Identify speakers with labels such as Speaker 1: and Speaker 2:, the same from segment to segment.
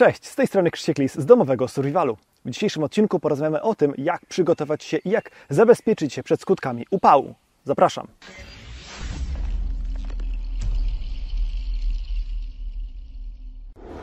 Speaker 1: Cześć, z tej strony Krzysiek Lis z domowego survivalu. W dzisiejszym odcinku porozmawiamy o tym, jak przygotować się i jak zabezpieczyć się przed skutkami upału. Zapraszam.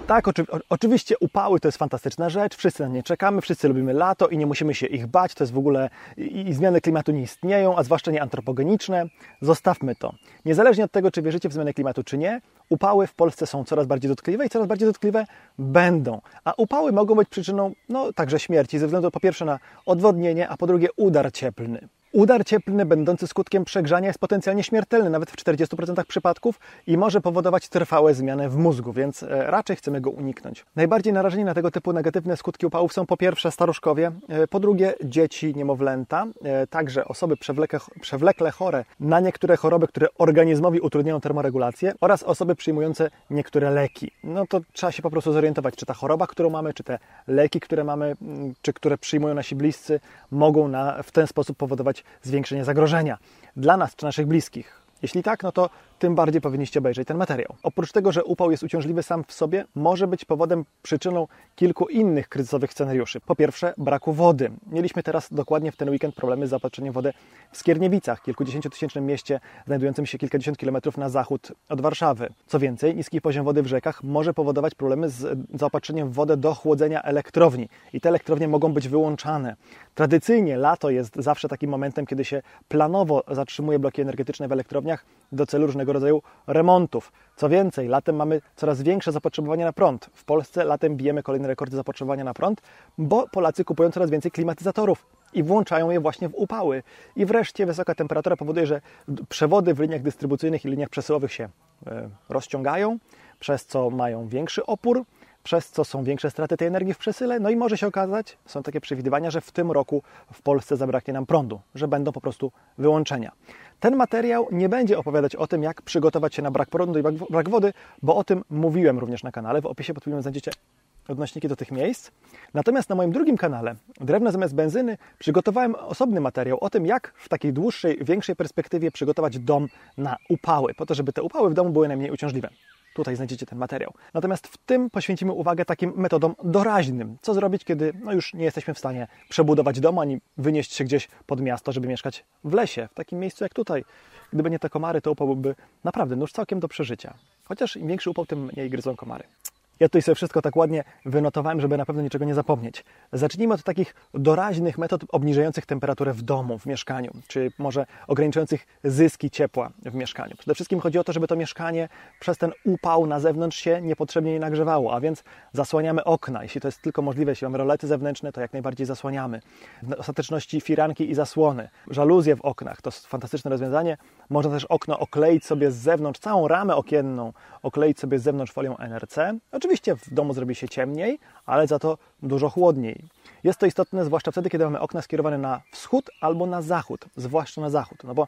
Speaker 1: Tak, oczy, oczywiście upały to jest fantastyczna rzecz, wszyscy na nie czekamy, wszyscy lubimy lato i nie musimy się ich bać, to jest w ogóle i, i zmiany klimatu nie istnieją, a zwłaszcza nie antropogeniczne. Zostawmy to. Niezależnie od tego, czy wierzycie w zmianę klimatu, czy nie, upały w Polsce są coraz bardziej dotkliwe i coraz bardziej dotkliwe będą. A upały mogą być przyczyną no, także śmierci ze względu po pierwsze na odwodnienie, a po drugie udar cieplny. Udar cieplny będący skutkiem przegrzania jest potencjalnie śmiertelny, nawet w 40% przypadków i może powodować trwałe zmiany w mózgu, więc e, raczej chcemy go uniknąć. Najbardziej narażeni na tego typu negatywne skutki upałów są po pierwsze staruszkowie, e, po drugie dzieci, niemowlęta, e, także osoby przewlekle, przewlekle chore na niektóre choroby, które organizmowi utrudniają termoregulację oraz osoby przyjmujące niektóre leki. No to trzeba się po prostu zorientować, czy ta choroba, którą mamy, czy te leki, które mamy, czy które przyjmują nasi bliscy, mogą na, w ten sposób powodować zwiększenie zagrożenia dla nas czy naszych bliskich. Jeśli tak, no to tym bardziej powinniście obejrzeć ten materiał. Oprócz tego, że upał jest uciążliwy sam w sobie, może być powodem, przyczyną kilku innych kryzysowych scenariuszy. Po pierwsze, braku wody. Mieliśmy teraz dokładnie w ten weekend problemy z zaopatrzeniem wody w Skierniewicach, kilkudziesięciotysięcznym mieście znajdującym się kilkadziesiąt kilometrów na zachód od Warszawy. Co więcej, niski poziom wody w rzekach może powodować problemy z zaopatrzeniem w wodę do chłodzenia elektrowni i te elektrownie mogą być wyłączane. Tradycyjnie lato jest zawsze takim momentem, kiedy się planowo zatrzymuje bloki energetyczne w elektrowniach do celu różnego rodzaju remontów. Co więcej, latem mamy coraz większe zapotrzebowanie na prąd. W Polsce latem bijemy kolejne rekordy zapotrzebowania na prąd, bo Polacy kupują coraz więcej klimatyzatorów i włączają je właśnie w upały. I wreszcie wysoka temperatura powoduje, że przewody w liniach dystrybucyjnych i liniach przesyłowych się e, rozciągają, przez co mają większy opór, przez co są większe straty tej energii w przesyle. No i może się okazać, są takie przewidywania, że w tym roku w Polsce zabraknie nam prądu, że będą po prostu wyłączenia. Ten materiał nie będzie opowiadać o tym, jak przygotować się na brak prądu i brak wody, bo o tym mówiłem również na kanale. W opisie pod filmem znajdziecie odnośniki do tych miejsc. Natomiast na moim drugim kanale, Drewno zamiast benzyny, przygotowałem osobny materiał o tym, jak w takiej dłuższej, większej perspektywie przygotować dom na upały, po to, żeby te upały w domu były najmniej uciążliwe. Tutaj znajdziecie ten materiał. Natomiast w tym poświęcimy uwagę takim metodom doraźnym. Co zrobić, kiedy no już nie jesteśmy w stanie przebudować domu, ani wynieść się gdzieś pod miasto, żeby mieszkać w lesie, w takim miejscu jak tutaj. Gdyby nie te komary, to upał byłby naprawdę nóż całkiem do przeżycia. Chociaż im większy upał, tym mniej gryzą komary. Ja tutaj sobie wszystko tak ładnie wynotowałem, żeby na pewno niczego nie zapomnieć. Zacznijmy od takich doraźnych metod obniżających temperaturę w domu, w mieszkaniu, czy może ograniczających zyski ciepła w mieszkaniu. Przede wszystkim chodzi o to, żeby to mieszkanie przez ten upał na zewnątrz się niepotrzebnie nie nagrzewało, a więc zasłaniamy okna. Jeśli to jest tylko możliwe, jeśli mamy rolety zewnętrzne, to jak najbardziej zasłaniamy. W ostateczności firanki i zasłony. Żaluzje w oknach to fantastyczne rozwiązanie. Można też okno okleić sobie z zewnątrz, całą ramę okienną okleić sobie z zewnątrz folią NRC. Oczywiście w domu zrobi się ciemniej, ale za to dużo chłodniej. Jest to istotne zwłaszcza wtedy, kiedy mamy okna skierowane na wschód albo na zachód, zwłaszcza na zachód. No bo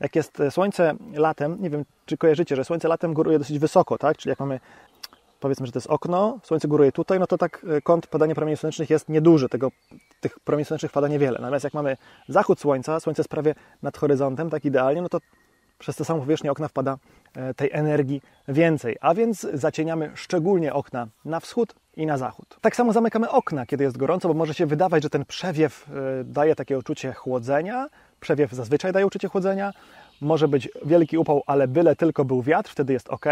Speaker 1: jak jest słońce latem, nie wiem czy kojarzycie, że słońce latem góruje dosyć wysoko, tak? Czyli jak mamy powiedzmy, że to jest okno, słońce góruje tutaj, no to tak e, kąt padania promieni słonecznych jest nieduży, tego, tych promieni słonecznych pada niewiele. Natomiast jak mamy zachód słońca, słońce jest prawie nad horyzontem, tak idealnie, no to przez tę samą powierzchnię okna wpada e, tej energii więcej, a więc zacieniamy szczególnie okna na wschód i na zachód. Tak samo zamykamy okna, kiedy jest gorąco, bo może się wydawać, że ten przewiew e, daje takie uczucie chłodzenia. Przewiew zazwyczaj daje uczucie chłodzenia. Może być wielki upał, ale byle tylko był wiatr, wtedy jest ok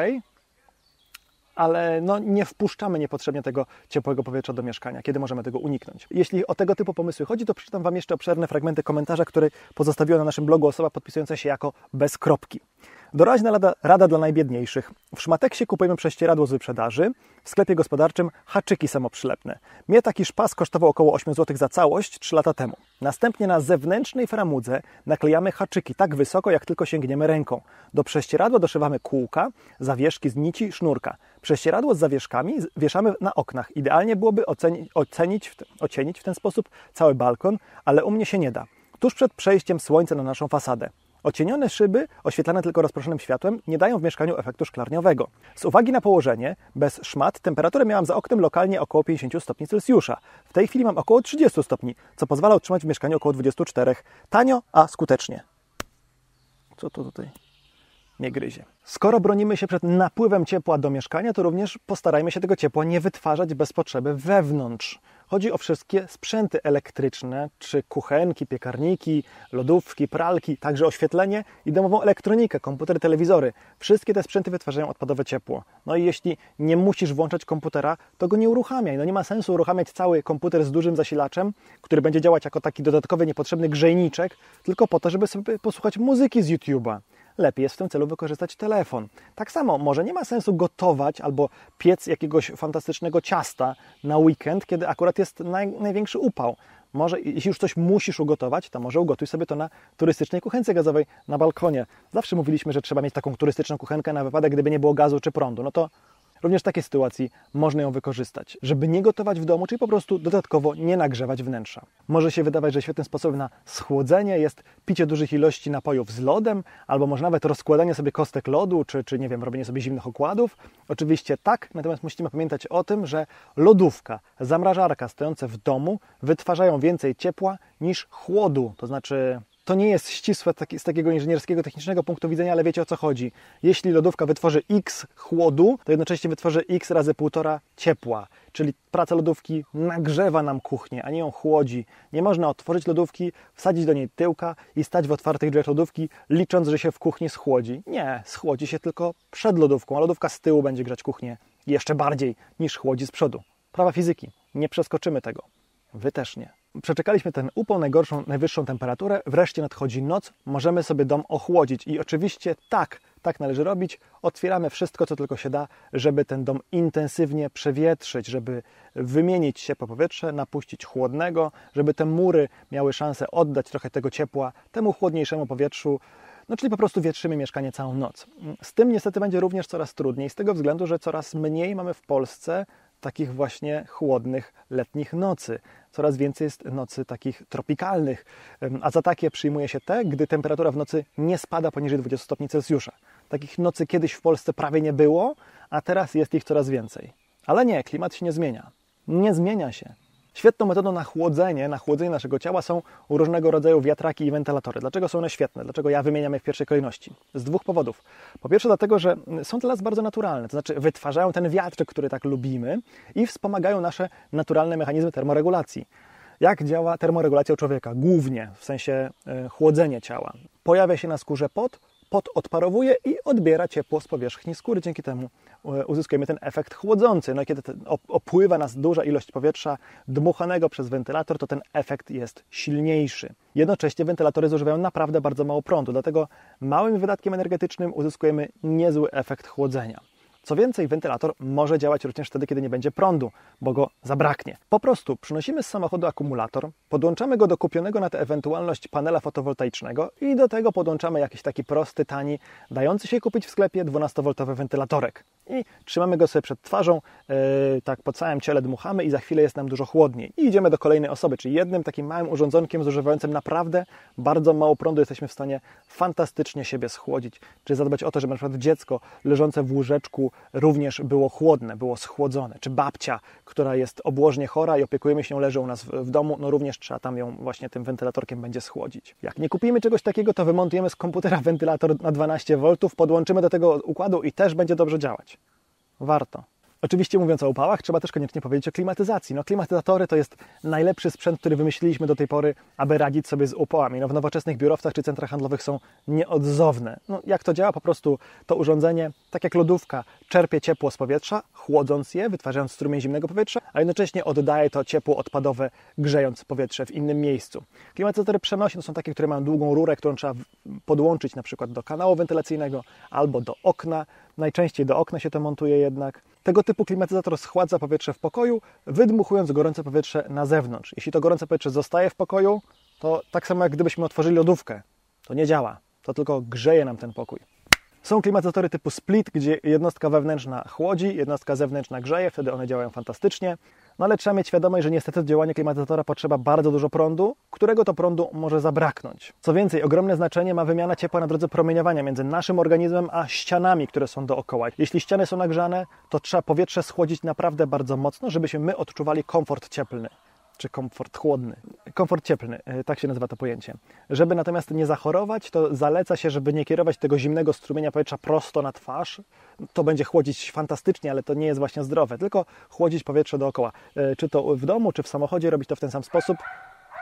Speaker 1: ale no, nie wpuszczamy niepotrzebnie tego ciepłego powietrza do mieszkania. Kiedy możemy tego uniknąć? Jeśli o tego typu pomysły chodzi, to przeczytam Wam jeszcze obszerne fragmenty komentarza, który pozostawiła na naszym blogu osoba podpisująca się jako bez kropki. Doraźna rada, rada dla najbiedniejszych. W Szmateksie kupujemy prześcieradło z wyprzedaży, w sklepie gospodarczym haczyki samoprzylepne. Mnie taki szpas kosztował około 8 zł za całość 3 lata temu. Następnie na zewnętrznej framudze naklejamy haczyki tak wysoko, jak tylko sięgniemy ręką. Do prześcieradła doszywamy kółka, zawieszki z nici, sznurka. Prześcieradło z zawieszkami wieszamy na oknach. Idealnie byłoby ocenić, ocenić, ocienić w ten sposób cały balkon, ale u mnie się nie da. Tuż przed przejściem słońca na naszą fasadę. Ocienione szyby, oświetlane tylko rozproszonym światłem, nie dają w mieszkaniu efektu szklarniowego. Z uwagi na położenie, bez szmat, temperaturę miałam za oknem lokalnie około 50 stopni Celsjusza. W tej chwili mam około 30 stopni, co pozwala utrzymać w mieszkaniu około 24. Tanio, a skutecznie. Co to tutaj? nie gryzie. Skoro bronimy się przed napływem ciepła do mieszkania, to również postarajmy się tego ciepła nie wytwarzać bez potrzeby wewnątrz. Chodzi o wszystkie sprzęty elektryczne, czy kuchenki, piekarniki, lodówki, pralki, także oświetlenie i domową elektronikę, komputery, telewizory. Wszystkie te sprzęty wytwarzają odpadowe ciepło. No i jeśli nie musisz włączać komputera, to go nie uruchamiaj. No nie ma sensu uruchamiać cały komputer z dużym zasilaczem, który będzie działać jako taki dodatkowy, niepotrzebny grzejniczek, tylko po to, żeby sobie posłuchać muzyki z YouTube'a lepiej jest w tym celu wykorzystać telefon. Tak samo, może nie ma sensu gotować albo piec jakiegoś fantastycznego ciasta na weekend, kiedy akurat jest naj, największy upał. Może, jeśli już coś musisz ugotować, to może ugotuj sobie to na turystycznej kuchence gazowej na balkonie. Zawsze mówiliśmy, że trzeba mieć taką turystyczną kuchenkę na wypadek, gdyby nie było gazu czy prądu. No to Również w takiej sytuacji można ją wykorzystać, żeby nie gotować w domu, czyli po prostu dodatkowo nie nagrzewać wnętrza. Może się wydawać, że świetnym sposobem na schłodzenie jest picie dużych ilości napojów z lodem, albo może nawet rozkładanie sobie kostek lodu, czy, czy nie wiem, robienie sobie zimnych okładów. Oczywiście tak, natomiast musimy pamiętać o tym, że lodówka, zamrażarka stojące w domu wytwarzają więcej ciepła niż chłodu, to znaczy to nie jest ścisłe z takiego inżynierskiego, technicznego punktu widzenia, ale wiecie o co chodzi. Jeśli lodówka wytworzy X chłodu, to jednocześnie wytworzy X razy półtora ciepła. Czyli praca lodówki nagrzewa nam kuchnię, a nie ją chłodzi. Nie można otworzyć lodówki, wsadzić do niej tyłka i stać w otwartych drzwiach lodówki, licząc, że się w kuchni schłodzi. Nie, schłodzi się tylko przed lodówką, a lodówka z tyłu będzie grzać kuchnię jeszcze bardziej niż chłodzi z przodu. Prawa fizyki. Nie przeskoczymy tego. Wy też nie. Przeczekaliśmy ten upał, najgorszą, najwyższą temperaturę, wreszcie nadchodzi noc, możemy sobie dom ochłodzić i oczywiście tak, tak należy robić. Otwieramy wszystko, co tylko się da, żeby ten dom intensywnie przewietrzyć, żeby wymienić ciepłe powietrze, napuścić chłodnego, żeby te mury miały szansę oddać trochę tego ciepła temu chłodniejszemu powietrzu, no czyli po prostu wietrzymy mieszkanie całą noc. Z tym niestety będzie również coraz trudniej, z tego względu, że coraz mniej mamy w Polsce takich właśnie chłodnych letnich nocy. Coraz więcej jest nocy takich tropikalnych, a za takie przyjmuje się te, gdy temperatura w nocy nie spada poniżej 20 stopni Celsjusza. Takich nocy kiedyś w Polsce prawie nie było, a teraz jest ich coraz więcej. Ale nie, klimat się nie zmienia. Nie zmienia się. Świetną metodą na chłodzenie, na chłodzenie naszego ciała są różnego rodzaju wiatraki i wentylatory. Dlaczego są one świetne? Dlaczego ja wymieniam je w pierwszej kolejności? Z dwóch powodów. Po pierwsze dlatego, że są dla nas bardzo naturalne, to znaczy wytwarzają ten wiatr, który tak lubimy i wspomagają nasze naturalne mechanizmy termoregulacji. Jak działa termoregulacja u człowieka? Głównie w sensie e, chłodzenie ciała. Pojawia się na skórze pot, pot odparowuje i odbiera ciepło z powierzchni skóry. Dzięki temu e, uzyskujemy ten efekt chłodzący. No, kiedy opływa nas duża ilość powietrza dmuchanego przez wentylator, to ten efekt jest silniejszy. Jednocześnie wentylatory zużywają naprawdę bardzo mało prądu, dlatego małym wydatkiem energetycznym uzyskujemy niezły efekt chłodzenia. Co więcej, wentylator może działać również wtedy, kiedy nie będzie prądu, bo go zabraknie. Po prostu przynosimy z samochodu akumulator, podłączamy go do kupionego na tę ewentualność panela fotowoltaicznego i do tego podłączamy jakiś taki prosty, tani, dający się kupić w sklepie 12V wentylatorek. I trzymamy go sobie przed twarzą, yy, tak po całym ciele dmuchamy i za chwilę jest nam dużo chłodniej. I idziemy do kolejnej osoby, czyli jednym takim małym urządzonkiem zużywającym naprawdę bardzo mało prądu jesteśmy w stanie fantastycznie siebie schłodzić. Czy zadbać o to, żeby na przykład dziecko leżące w łóżeczku również było chłodne, było schłodzone. Czy babcia, która jest obłożnie chora i opiekujemy się nią, leży u nas w, w domu, no również trzeba tam ją właśnie tym wentylatorkiem będzie schłodzić. Jak nie kupimy czegoś takiego, to wymontujemy z komputera wentylator na 12 V, podłączymy do tego układu i też będzie dobrze działać. Warto. Oczywiście mówiąc o upałach, trzeba też koniecznie powiedzieć o klimatyzacji. No, klimatyzatory to jest najlepszy sprzęt, który wymyśliliśmy do tej pory, aby radzić sobie z upałami. No, w nowoczesnych biurowcach czy centrach handlowych są nieodzowne. No, jak to działa? Po prostu to urządzenie, tak jak lodówka, czerpie ciepło z powietrza, chłodząc je, wytwarzając strumień zimnego powietrza, a jednocześnie oddaje to ciepło odpadowe, grzejąc powietrze w innym miejscu. Klimatyzatory przenośne są takie, które mają długą rurę, którą trzeba podłączyć na przykład do kanału wentylacyjnego albo do okna. Najczęściej do okna się to montuje jednak. Tego typu klimatyzator schładza powietrze w pokoju, wydmuchując gorące powietrze na zewnątrz. Jeśli to gorące powietrze zostaje w pokoju, to tak samo jak gdybyśmy otworzyli lodówkę. To nie działa. To tylko grzeje nam ten pokój. Są klimatyzatory typu split, gdzie jednostka wewnętrzna chłodzi, jednostka zewnętrzna grzeje, wtedy one działają fantastycznie. No ale trzeba mieć świadomość, że niestety do działania klimatyzatora potrzeba bardzo dużo prądu, którego to prądu może zabraknąć. Co więcej, ogromne znaczenie ma wymiana ciepła na drodze promieniowania między naszym organizmem a ścianami, które są dookoła. Jeśli ściany są nagrzane, to trzeba powietrze schłodzić naprawdę bardzo mocno, żebyśmy my odczuwali komfort cieplny. Czy komfort chłodny. Komfort cieplny, e, tak się nazywa to pojęcie. Żeby natomiast nie zachorować, to zaleca się, żeby nie kierować tego zimnego strumienia powietrza prosto na twarz. To będzie chłodzić fantastycznie, ale to nie jest właśnie zdrowe, tylko chłodzić powietrze dookoła. E, czy to w domu, czy w samochodzie, robić to w ten sam sposób.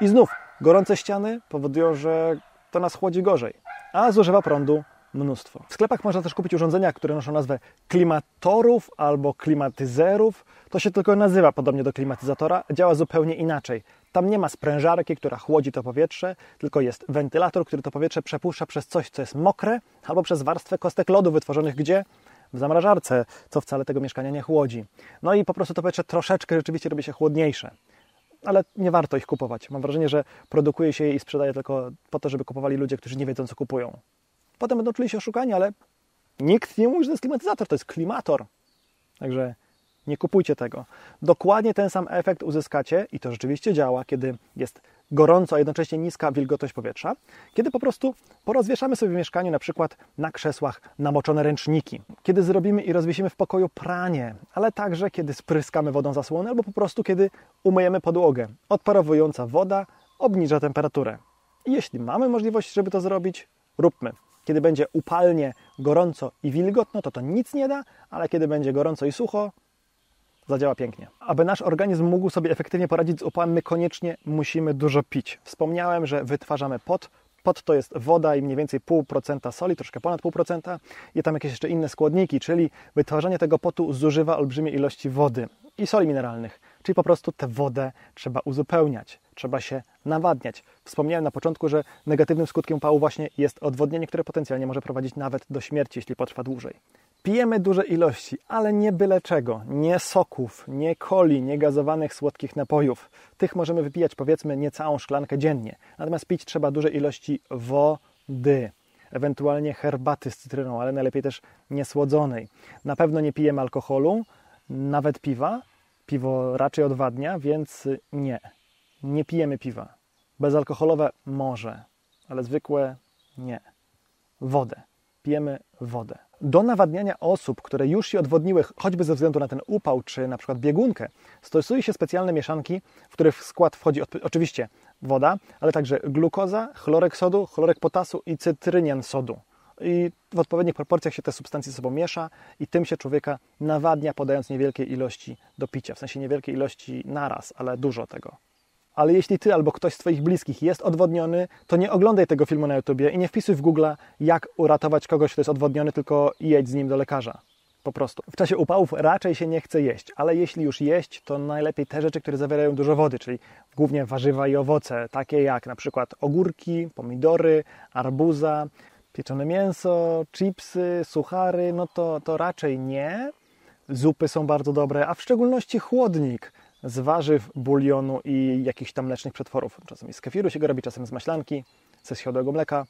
Speaker 1: I znów, gorące ściany powodują, że to nas chłodzi gorzej, a zużywa prądu mnóstwo. W sklepach można też kupić urządzenia, które noszą nazwę klimatorów albo klimatyzerów. To się tylko nazywa podobnie do klimatyzatora, działa zupełnie inaczej. Tam nie ma sprężarki, która chłodzi to powietrze, tylko jest wentylator, który to powietrze przepuszcza przez coś, co jest mokre, albo przez warstwę kostek lodu wytworzonych gdzie? W zamrażarce, co wcale tego mieszkania nie chłodzi. No i po prostu to powietrze troszeczkę rzeczywiście robi się chłodniejsze. Ale nie warto ich kupować. Mam wrażenie, że produkuje się je i sprzedaje tylko po to, żeby kupowali ludzie, którzy nie wiedzą, co kupują. Potem będą czuli się oszukani, ale nikt nie mówi, że to jest klimatyzator, to jest klimator. Także nie kupujcie tego. Dokładnie ten sam efekt uzyskacie i to rzeczywiście działa, kiedy jest gorąco, a jednocześnie niska wilgotność powietrza, kiedy po prostu porozwieszamy sobie w mieszkaniu na przykład na krzesłach namoczone ręczniki, kiedy zrobimy i rozwiesimy w pokoju pranie, ale także kiedy spryskamy wodą zasłonę albo po prostu kiedy umyjemy podłogę. Odparowująca woda obniża temperaturę. I jeśli mamy możliwość, żeby to zrobić, róbmy. Kiedy będzie upalnie, gorąco i wilgotno, to to nic nie da, ale kiedy będzie gorąco i sucho, zadziała pięknie. Aby nasz organizm mógł sobie efektywnie poradzić z upałem, my koniecznie musimy dużo pić. Wspomniałem, że wytwarzamy pot. Pot to jest woda i mniej więcej pół procenta soli, troszkę ponad pół procenta. I tam jakieś jeszcze inne składniki, czyli wytwarzanie tego potu zużywa olbrzymie ilości wody i soli mineralnych. Czyli po prostu tę wodę trzeba uzupełniać, trzeba się nawadniać. Wspomniałem na początku, że negatywnym skutkiem upału właśnie jest odwodnienie, które potencjalnie może prowadzić nawet do śmierci, jeśli potrwa dłużej. Pijemy duże ilości, ale nie byle czego. Nie soków, nie coli, nie gazowanych słodkich napojów. Tych możemy wypijać powiedzmy niecałą szklankę dziennie. Natomiast pić trzeba duże ilości wody ewentualnie herbaty z cytryną, ale najlepiej też niesłodzonej. Na pewno nie pijemy alkoholu, nawet piwa. Piwo raczej odwadnia, więc nie. Nie pijemy piwa. Bezalkoholowe może, ale zwykłe nie. Wodę. Pijemy wodę. Do nawadniania osób, które już się odwodniły, choćby ze względu na ten upał czy na przykład biegunkę, stosuje się specjalne mieszanki, w których w skład wchodzi oczywiście woda, ale także glukoza, chlorek sodu, chlorek potasu i cytrynian sodu. I w odpowiednich proporcjach się te substancje ze sobą miesza i tym się człowieka nawadnia, podając niewielkie ilości do picia. W sensie niewielkie ilości naraz, ale dużo tego. Ale jeśli ty albo ktoś z Twoich bliskich jest odwodniony, to nie oglądaj tego filmu na YouTubie i nie wpisuj w Google, jak uratować kogoś, kto jest odwodniony, tylko jedź z nim do lekarza. Po prostu. W czasie upałów raczej się nie chce jeść, ale jeśli już jeść, to najlepiej te rzeczy, które zawierają dużo wody, czyli głównie warzywa i owoce, takie jak na przykład ogórki, pomidory, arbuza, pieczone mięso, chipsy, suchary, no to, to raczej nie. Zupy są bardzo dobre, a w szczególności chłodnik z warzyw, bulionu i jakichś tam mlecznych przetworów. Czasem z kefiru się go robi, czasem z maślanki, ze schiodołego mleka.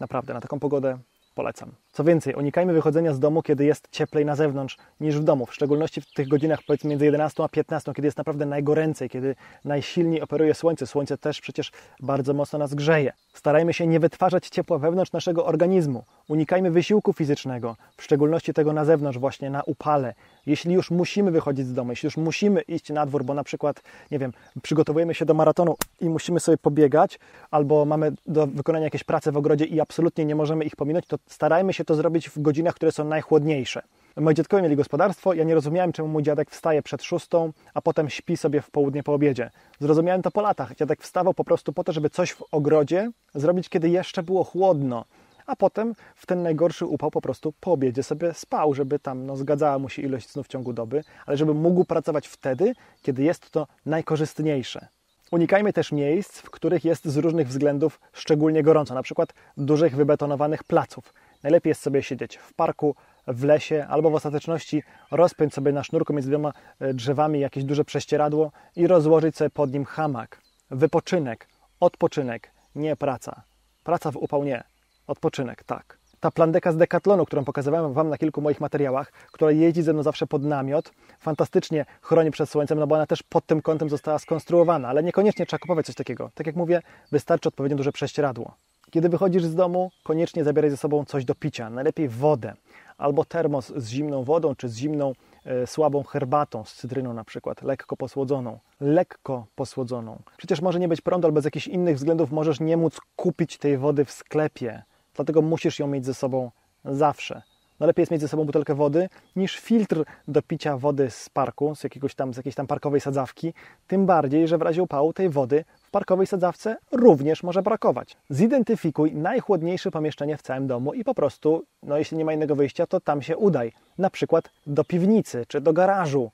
Speaker 1: Naprawdę, na taką pogodę polecam. Co więcej, unikajmy wychodzenia z domu, kiedy jest cieplej na zewnątrz niż w domu, w szczególności w tych godzinach powiedzmy między 11 a 15, kiedy jest naprawdę najgoręcej, kiedy najsilniej operuje słońce. Słońce też przecież bardzo mocno nas grzeje. Starajmy się nie wytwarzać ciepła wewnątrz naszego organizmu. Unikajmy wysiłku fizycznego, w szczególności tego na zewnątrz, właśnie na upale. Jeśli już musimy wychodzić z domu, jeśli już musimy iść na dwór, bo na przykład, nie wiem, przygotowujemy się do maratonu i musimy sobie pobiegać, albo mamy do wykonania jakieś prace w ogrodzie i absolutnie nie możemy ich pominąć, to starajmy się to zrobić w godzinach, które są najchłodniejsze. Moi dziadkowie mieli gospodarstwo, ja nie rozumiałem, czemu mój dziadek wstaje przed szóstą, a potem śpi sobie w południe po obiedzie. Zrozumiałem to po latach. Dziadek wstawał po prostu po to, żeby coś w ogrodzie zrobić, kiedy jeszcze było chłodno a potem w ten najgorszy upał po prostu po obiedzie sobie spał, żeby tam no, zgadzała mu się ilość snu w ciągu doby, ale żeby mógł pracować wtedy, kiedy jest to najkorzystniejsze. Unikajmy też miejsc, w których jest z różnych względów szczególnie gorąco, na przykład dużych wybetonowanych placów. Najlepiej jest sobie siedzieć w parku, w lesie, albo w ostateczności rozpiąć sobie na sznurku między dwiema e, drzewami jakieś duże prześcieradło i rozłożyć sobie pod nim hamak. Wypoczynek, odpoczynek, nie praca. Praca w upał nie. Odpoczynek, tak. Ta plandeka z Decathlonu, którą pokazywałem Wam na kilku moich materiałach, która jeździ ze mną zawsze pod namiot, fantastycznie chroni przed słońcem, no bo ona też pod tym kątem została skonstruowana, ale niekoniecznie trzeba kupować coś takiego. Tak jak mówię, wystarczy odpowiednio duże prześcieradło. Kiedy wychodzisz z domu, koniecznie zabieraj ze sobą coś do picia, najlepiej wodę, albo termos z zimną wodą, czy z zimną e, słabą herbatą z cytryną na przykład, lekko posłodzoną. Lekko posłodzoną. Przecież może nie być prądu, albo z jakichś innych względów możesz nie móc kupić tej wody w sklepie. Dlatego musisz ją mieć ze sobą zawsze. No lepiej jest mieć ze sobą butelkę wody niż filtr do picia wody z parku, z, jakiegoś tam, z jakiejś tam parkowej sadzawki. Tym bardziej, że w razie upału tej wody w parkowej sadzawce również może brakować. Zidentyfikuj najchłodniejsze pomieszczenie w całym domu i po prostu, no jeśli nie ma innego wyjścia, to tam się udaj. Na przykład do piwnicy czy do garażu.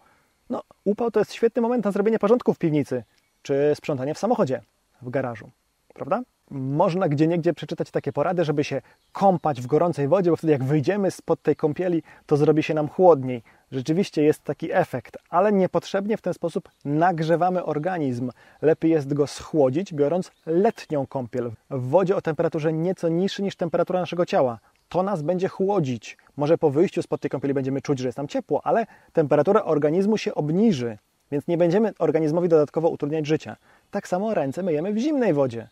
Speaker 1: No, upał to jest świetny moment na zrobienie porządku w piwnicy czy sprzątanie w samochodzie, w garażu. Prawda? Można gdzie niegdzie przeczytać takie porady, żeby się kąpać w gorącej wodzie, bo wtedy jak wyjdziemy spod tej kąpieli, to zrobi się nam chłodniej. Rzeczywiście jest taki efekt, ale niepotrzebnie w ten sposób nagrzewamy organizm. Lepiej jest go schłodzić, biorąc letnią kąpiel w wodzie o temperaturze nieco niższej niż temperatura naszego ciała. To nas będzie chłodzić. Może po wyjściu spod tej kąpieli będziemy czuć, że jest nam ciepło, ale temperatura organizmu się obniży, więc nie będziemy organizmowi dodatkowo utrudniać życia. Tak samo ręce myjemy w zimnej wodzie.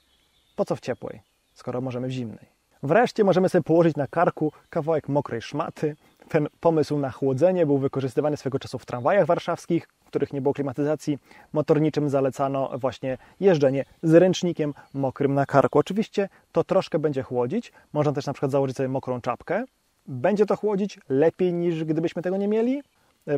Speaker 1: Po co w ciepłej, skoro możemy w zimnej? Wreszcie możemy sobie położyć na karku kawałek mokrej szmaty. Ten pomysł na chłodzenie był wykorzystywany swego czasu w tramwajach warszawskich, w których nie było klimatyzacji. Motorniczym zalecano właśnie jeżdżenie z ręcznikiem mokrym na karku. Oczywiście to troszkę będzie chłodzić. Można też na przykład założyć sobie mokrą czapkę. Będzie to chłodzić lepiej niż gdybyśmy tego nie mieli.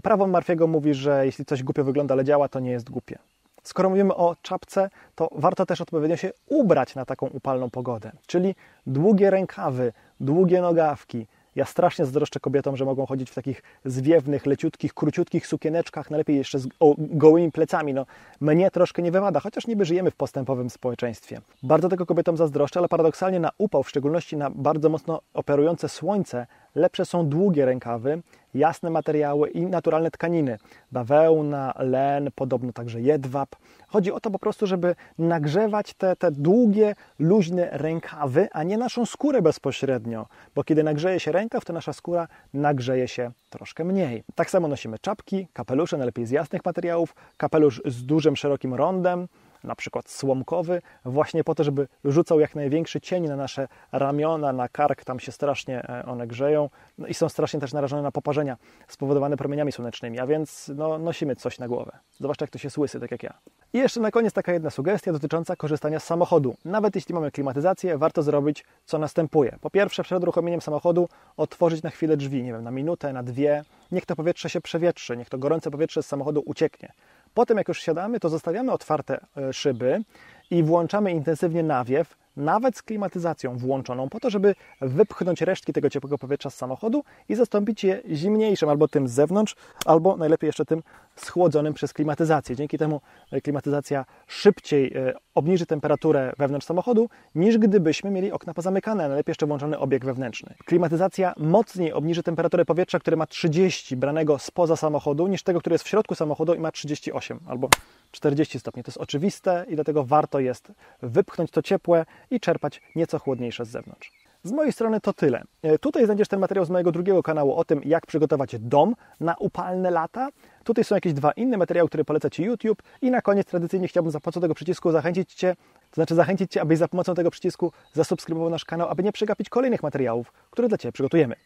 Speaker 1: Prawo Marfiego mówi, że jeśli coś głupio wygląda, ale działa, to nie jest głupie. Skoro mówimy o czapce, to warto też odpowiednio się ubrać na taką upalną pogodę, czyli długie rękawy, długie nogawki. Ja strasznie zazdroszczę kobietom, że mogą chodzić w takich zwiewnych, leciutkich, króciutkich sukieneczkach, najlepiej jeszcze z gołymi plecami. No, mnie troszkę nie wymada, chociaż niby żyjemy w postępowym społeczeństwie. Bardzo tego kobietom zazdroszczę, ale paradoksalnie na upał, w szczególności na bardzo mocno operujące słońce, lepsze są długie rękawy, jasne materiały i naturalne tkaniny. Bawełna, len, podobno także jedwab. Chodzi o to po prostu, żeby nagrzewać te, te długie, luźne rękawy, a nie naszą skórę bezpośrednio, bo kiedy nagrzeje się rękaw, to nasza skóra nagrzeje się troszkę mniej. Tak samo nosimy czapki, kapelusze, najlepiej z jasnych materiałów, kapelusz z dużym, szerokim rondem, na przykład słomkowy, właśnie po to, żeby rzucał jak największy cień na nasze ramiona, na kark, tam się strasznie e, one grzeją no i są strasznie też narażone na poparzenia spowodowane promieniami słonecznymi, a więc no, nosimy coś na głowę. Zwłaszcza jak to się słysy, tak jak ja. I jeszcze na koniec taka jedna sugestia dotycząca korzystania z samochodu. Nawet jeśli mamy klimatyzację, warto zrobić co następuje. Po pierwsze, przed uruchomieniem samochodu otworzyć na chwilę drzwi, nie wiem, na minutę, na dwie. Niech to powietrze się przewietrzy, niech to gorące powietrze z samochodu ucieknie. Potem jak już siadamy, to zostawiamy otwarte e, szyby i włączamy intensywnie nawiew, nawet z klimatyzacją włączoną, po to, żeby wypchnąć resztki tego ciepłego powietrza z samochodu i zastąpić je zimniejszym, albo tym z zewnątrz, albo najlepiej jeszcze tym schłodzonym przez klimatyzację. Dzięki temu e, klimatyzacja szybciej e, obniży temperaturę wewnątrz samochodu, niż gdybyśmy mieli okna pozamykane, a najlepiej jeszcze włączony obieg wewnętrzny. Klimatyzacja mocniej obniży temperaturę powietrza, które ma 30 branego spoza samochodu, niż tego, które jest w środku samochodu i ma 38 albo 40 stopni. To jest oczywiste i dlatego warto jest wypchnąć to ciepłe i czerpać nieco chłodniejsze z zewnątrz. Z mojej strony to tyle. E, tutaj znajdziesz ten materiał z mojego drugiego kanału o tym, jak przygotować dom na upalne lata. Tutaj są jakieś dwa inne materiały, które poleca Ci YouTube. I na koniec tradycyjnie chciałbym za pomocą tego przycisku zachęcić Cię, to znaczy zachęcić Cię, abyś za pomocą tego przycisku zasubskrybował nasz kanał, aby nie przegapić kolejnych materiałów, które dla Ciebie przygotujemy.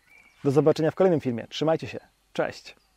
Speaker 1: Do zobaczenia w kolejnym filmie. Trzymajcie się. Cześć!